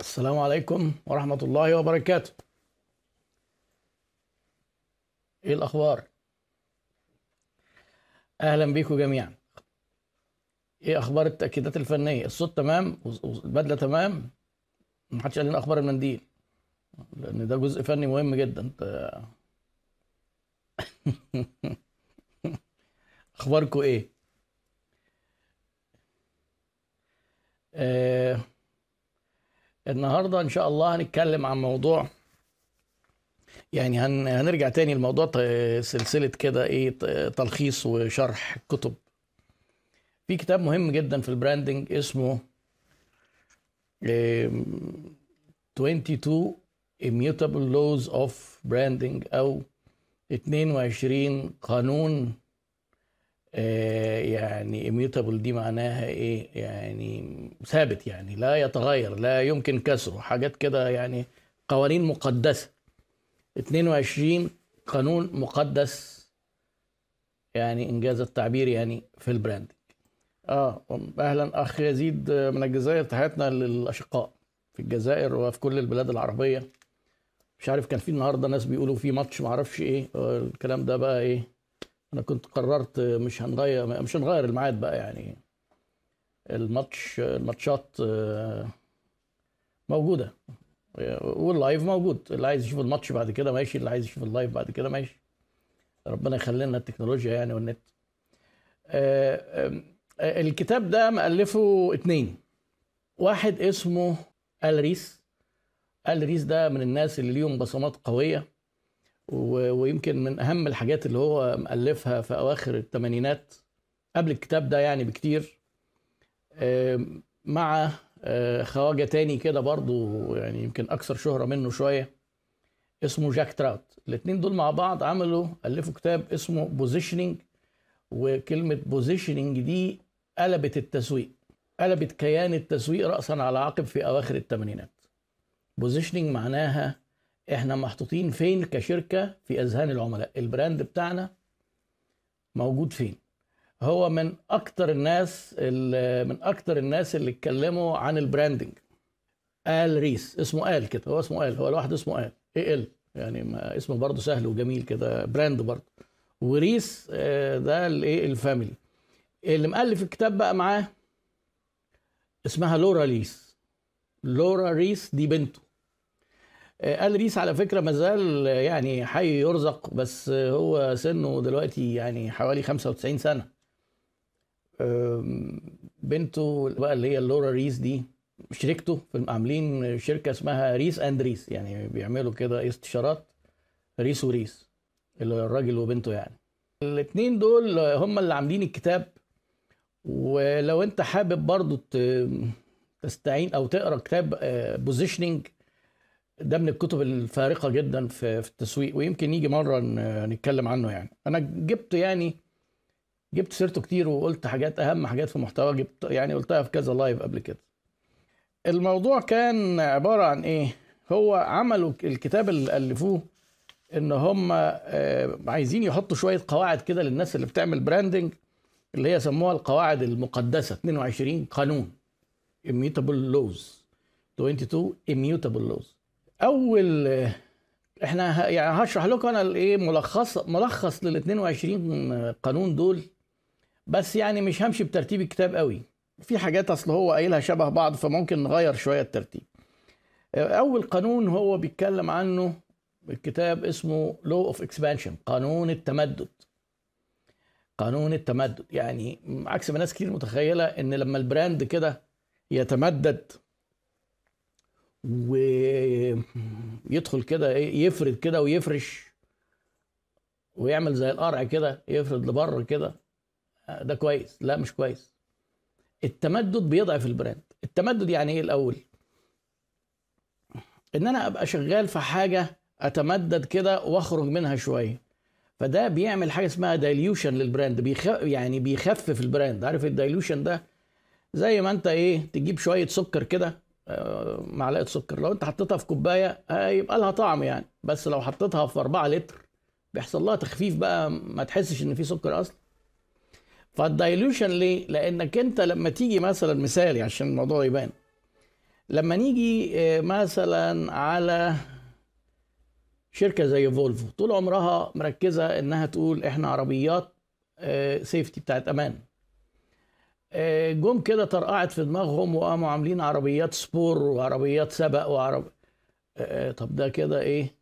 السلام عليكم ورحمة الله وبركاته. إيه الأخبار؟ أهلا بيكم جميعا. إيه أخبار التأكيدات الفنية؟ الصوت تمام؟ والبدلة تمام؟ محدش قال لنا أخبار المنديل. لأن ده جزء فني مهم جدا. انت اخباركم إيه؟ آه النهارده إن شاء الله هنتكلم عن موضوع يعني هن هنرجع تاني لموضوع سلسلة كده إيه تلخيص وشرح كتب. في كتاب مهم جدا في البراندنج اسمه آم، 22 Immutable Laws of Branding أو 22 قانون يعني immutable دي معناها إيه؟ يعني ثابت يعني لا يتغير لا يمكن كسره. حاجات كده يعني قوانين مقدسة. 22 قانون مقدس. يعني إنجاز التعبير يعني في البراند آه أهلا أخ يزيد من الجزائر تحياتنا للأشقاء في الجزائر وفي كل البلاد العربية. مش عارف كان في النهارده ناس بيقولوا في ماتش معرفش إيه آه، الكلام ده بقى إيه؟ أنا كنت قررت مش هنغير مش هنغير الميعاد بقى يعني. الماتش الماتشات آه، موجودة. وال live موجود. اللي عايز يشوف الماتش بعد كده ماشي اللي عايز يشوف ال live بعد كده ماشي. ربنا يخلي لنا التكنولوجيا يعني والنت. آه، آه، الكتاب ده مألفه اتنين. واحد اسمه Al Ries. Al Ries ده من الناس اللي ليهم بصمات قوية. ويمكن من أهم الحاجات اللي هو مؤلفها في أواخر الثمانينات قبل الكتاب ده يعني بكتير. مع آه، خواجة تاني كده برضو يعني يمكن أكثر شهرة منه شوية اسمه جاك تراوت. الاثنين دول مع بعض عملوا ألفوا كتاب اسمه Positioning وكلمة positioning دي قلبت التسويق قلبت كيان التسويق راسا على عقب في أواخر الثمانينات Positioning معناها إحنا محطوطين فين كشركة في أذهان العملاء؟ ال brand بتاعنا موجود فين؟ هو من أكتر الناس ال- من أكتر الناس اللي اتكلموا عن ال branding. آل ريس اسمه آل كده هو اسمه آل هو لوحده اسمه آل. A L؟ يعني ما اسمه برضه سهل وجميل كده brand برضه. وريس آه، ده الايه الفاميلي اللي مؤلف الكتاب بقى معاه اسمها لورا ريس. لورا ريس دي بنته. آل ريس على فكرة مازال آه، يعني حي يرزق بس آه، هو سنه دلوقتي يعني حوالي 95 سنة. بنته بقى اللي هي لورا ريس دي شركته في عاملين شركة اسمها Ries and Ries يعني بيعملوا كده استشارات ريس وريس اللي الراجل وبنته يعني. الاتنين دول هم اللي عاملين الكتاب ولو انت حابب برضو تستعين أو تقرأ كتاب Positioning ده من الكتب الفارقة جدا في في التسويق ويمكن يجي مرة نتكلم عنه يعني. أنا جبت يعني جبت سيرته كتير وقلت حاجات أهم حاجات في محتوى جبت يعني قلتها في كذا live قبل كده. الموضوع كان عبارة عن إيه؟ هو عملوا الكتاب اللي ألفوه إن هم آه، عايزين يحطوا شوية قواعد كده للناس اللي بتعمل branding اللي هي سموها القواعد المقدسة 22 قانون immutable laws 22 immutable laws. أول إحنا يعني هشرح لكم أنا الإيه ملخص ملخص لل 22 قانون دول بس يعني مش همشي بترتيب الكتاب قوي. في حاجات أصل هو قايلها شبه بعض فممكن نغير شوية الترتيب. أول قانون هو بيتكلم عنه الكتاب اسمه Law of Expansion قانون التمدد. قانون التمدد يعني عكس ما ناس كتير متخيلة إن لما ال brand كده يتمدد ويدخل كده إيه، يفرد كده ويفرش ويعمل زي القرع كده يفرد لبره كده. ده كويس. لا مش كويس. التمدد بيضعف ال brand. التمدد يعني إيه الأول؟ إن أنا أبقى شغال في حاجة أتمدد كده وأخرج منها شوية. فده بيعمل حاجة اسمها dilution لل brand. بيخ... يعني بيخفف ال brand. عارف ال dilution ده؟ زي ما أنت إيه تجيب شوية سكر كده معلقة سكر. لو انت حطيتها في كوباية هيبقى لها طعم يعني. بس لو حطيتها في 4 لتر بيحصل لها تخفيف بقى ما تحسش إن في سكر أصلا. فال dilution ليه؟ لأنك انت لما تيجي مثلا مثالي عشان الموضوع يبان. لما نيجي آه، مثلا على شركة زي فولفو طول عمرها مركزة إنها تقول إحنا عربيات safety بتاعت أمان. آه، جم كده طرقعت في دماغهم وقاموا عاملين عربيات sport وعربيات سبق وعرب آه، طب ده كده إيه؟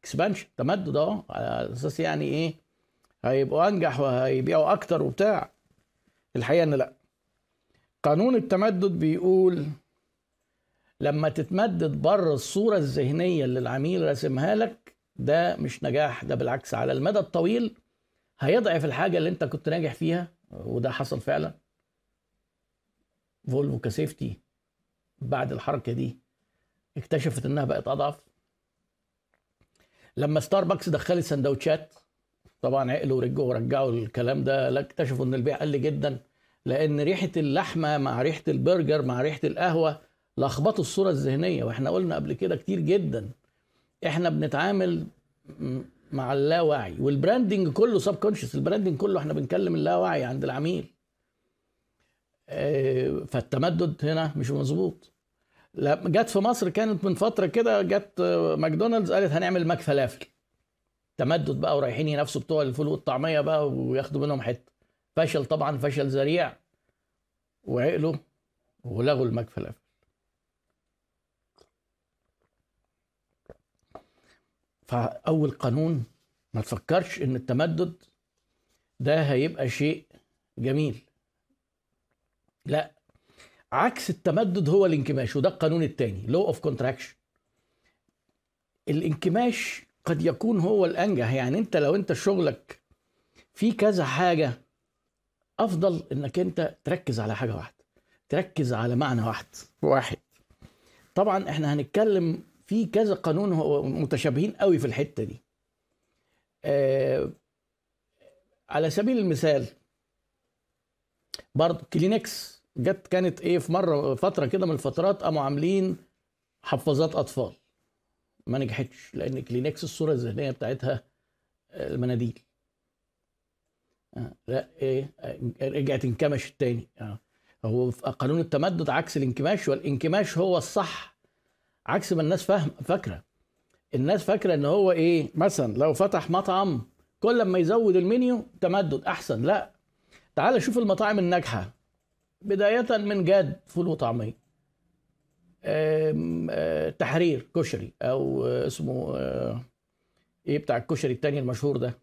expansion تمدد اهو على أساس يعني إيه؟ هيبقوا أنجح وهيبيعوا أكتر وبتاع. الحقيقة إن لأ. قانون التمدد بيقول لما تتمدد بره الصورة الذهنية اللي العميل راسمها لك ده مش نجاح ده بالعكس على المدى الطويل هيضعف الحاجة اللي أنت كنت ناجح فيها وده حصل فعلا. فولفو كسيفتي بعد الحركة دي اكتشفت إنها بقت أضعف. لما ستاربكس دخلت سندوتشات طبعا عقلوا ورجعوا ورجعوا الكلام ده لا اكتشفوا إن البيع قل جدا لأن ريحة اللحمة مع ريحة البرجر مع ريحة القهوة لخبطوا الصورة الذهنية وإحنا قلنا قبل كده كتير جدا. إحنا بنتعامل مع اللاوعي وال branding كله subconscious ال branding كله إحنا بنكلم اللاوعي عند العميل. فالتمدد هنا مش مظبوط. جت في مصر كانت من فترة كده جت ماكدونالدز قالت هنعمل McFalafel. تمدد بقى ورايحين ينافسوا بتوع الفول والطعمية بقى وياخدوا منهم حتة. فشل طبعا فشل ذريع. وعقلوا ولغوا ال McFalafel. فأول قانون ما تفكرش إن التمدد ده هيبقى شيء جميل. لا. عكس التمدد هو الانكماش وده القانون الثاني Law of Contraction الانكماش قد يكون هو الأنجح يعني أنت لو أنت شغلك في كذا حاجة أفضل إنك أنت تركز على حاجة واحدة تركز على معنى واحد. واحد. طبعا إحنا هنتكلم في كذا قانون هو متشابهين قوي في الحتة دي. آه على سبيل المثال برضه كلينكس جت كانت إيه في مرة فترة كده من الفترات قاموا عاملين حفاظات أطفال. ما نجحتش لأن كلينكس الصورة الذهنية بتاعتها آه، المناديل. آه لا إيه آه، رجعت انكمش التاني آه. هو قانون التمدد عكس الانكماش والانكماش هو الصح عكس ما الناس فاهم فاكرة. الناس فاكرة إن هو إيه مثلا لو فتح مطعم كل ما يزود المنيو تمدد أحسن. لا تعال شوف المطاعم الناجحة. بداية من جاد فول وطعمية. آه، تحرير كشري أو اسمه آه، إيه بتاع الكشري التاني المشهور ده؟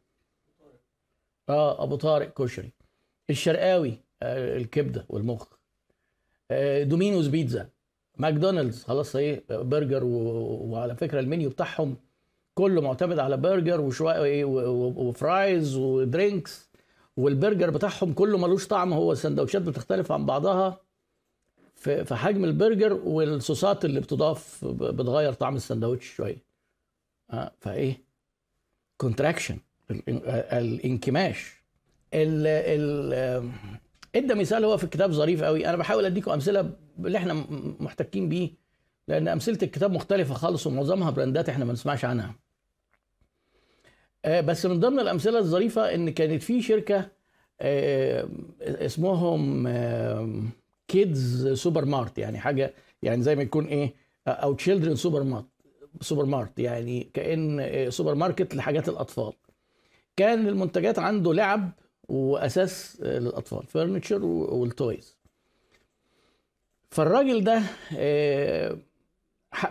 آه أبو طارق كشري. الشرقاوي آه، الكبدة والمخ. دومينوز بيتزا. ماكدونالدز خلاص إيه برجر وعلى فكرة المنيو بتاعهم كله معتمد على برجر وشوية إيه و fries و drinks. والبرجر بتاعهم كله ملوش طعم هو السندوتشات بتختلف عن بعضها. في حجم البرجر والصوصات اللي بتضاف بتغير طعم السندوتش شوية. آه فإيه؟ contraction الانكماش. ال ال إدى مثال هو في الكتاب ظريف قوي. أنا بحاول أديكم أمثلة اللي إحنا محتكين بيه لأن أمثلة الكتاب مختلفة خالص ومعظمها براندات إحنا ما نسمعش عنها. آه، بس من ضمن الأمثلة الظريفة إن كانت في شركة آه، اسمهم Kids Supermart يعني حاجة يعني زي ما يكون إيه أو Children Supermart Supermart يعني كأن سوبر ماركت لحاجات الأطفال. كان المنتجات عنده لعب وأثاث للأطفال furniture وال toys فالراجل ده آه،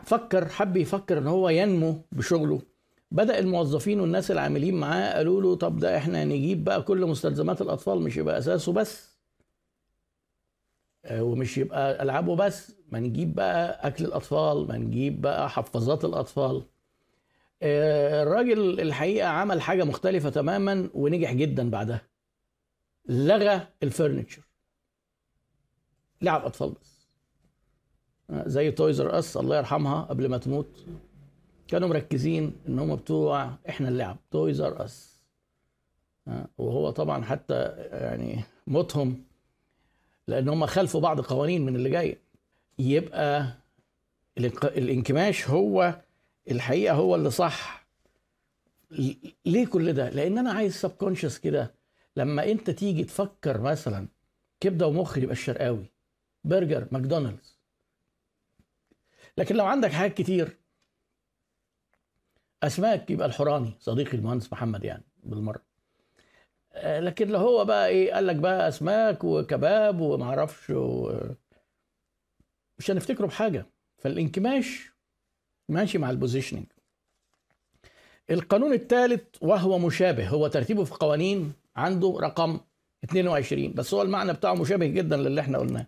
فكر حب يفكر إن هو ينمو بشغله بدأ الموظفين والناس العاملين معاه قالوا له طب ده إحنا نجيب بقى كل مستلزمات الأطفال مش يبقى أثاثه بس. آه، ومش يبقى ألعابه بس. ما نجيب بقى أكل الأطفال ما نجيب بقى حفاظات الأطفال. آه، الراجل الحقيقة عمل حاجة مختلفة تماما ونجح جدا بعدها. لغى ال furniture لعب أطفال بس. آه، زي Toys R Us الله يرحمها قبل ما تموت. كانوا مركزين إن هم بتوع إحنا اللعب Toys R Us وهو طبعا حتى يعني موتهم لأن هم خالفوا بعض القوانين من اللي جاية يبقى الانكماش هو الحقيقة هو اللي صح. ليه كل ده؟ لأن أنا عايز subconscious كده. لما أنت تيجي تفكر مثلا كبدة ومخ يبقى الشرقاوي برجر ماكدونالدز. لكن لو عندك حاجات كتير أسماك يبقى الحوراني صديقي المهندس محمد يعني بالمرة. آه، لكن لو هو بقى إيه قال لك بقى أسماك وكباب ومعرفش و... مش هنفتكره بحاجة. فالانكماش ماشي مع البوزيشننج القانون الثالث وهو مشابه هو ترتيبه في قوانين عنده رقم 22 بس هو المعنى بتاعه مشابه جدا للي إحنا قلناه.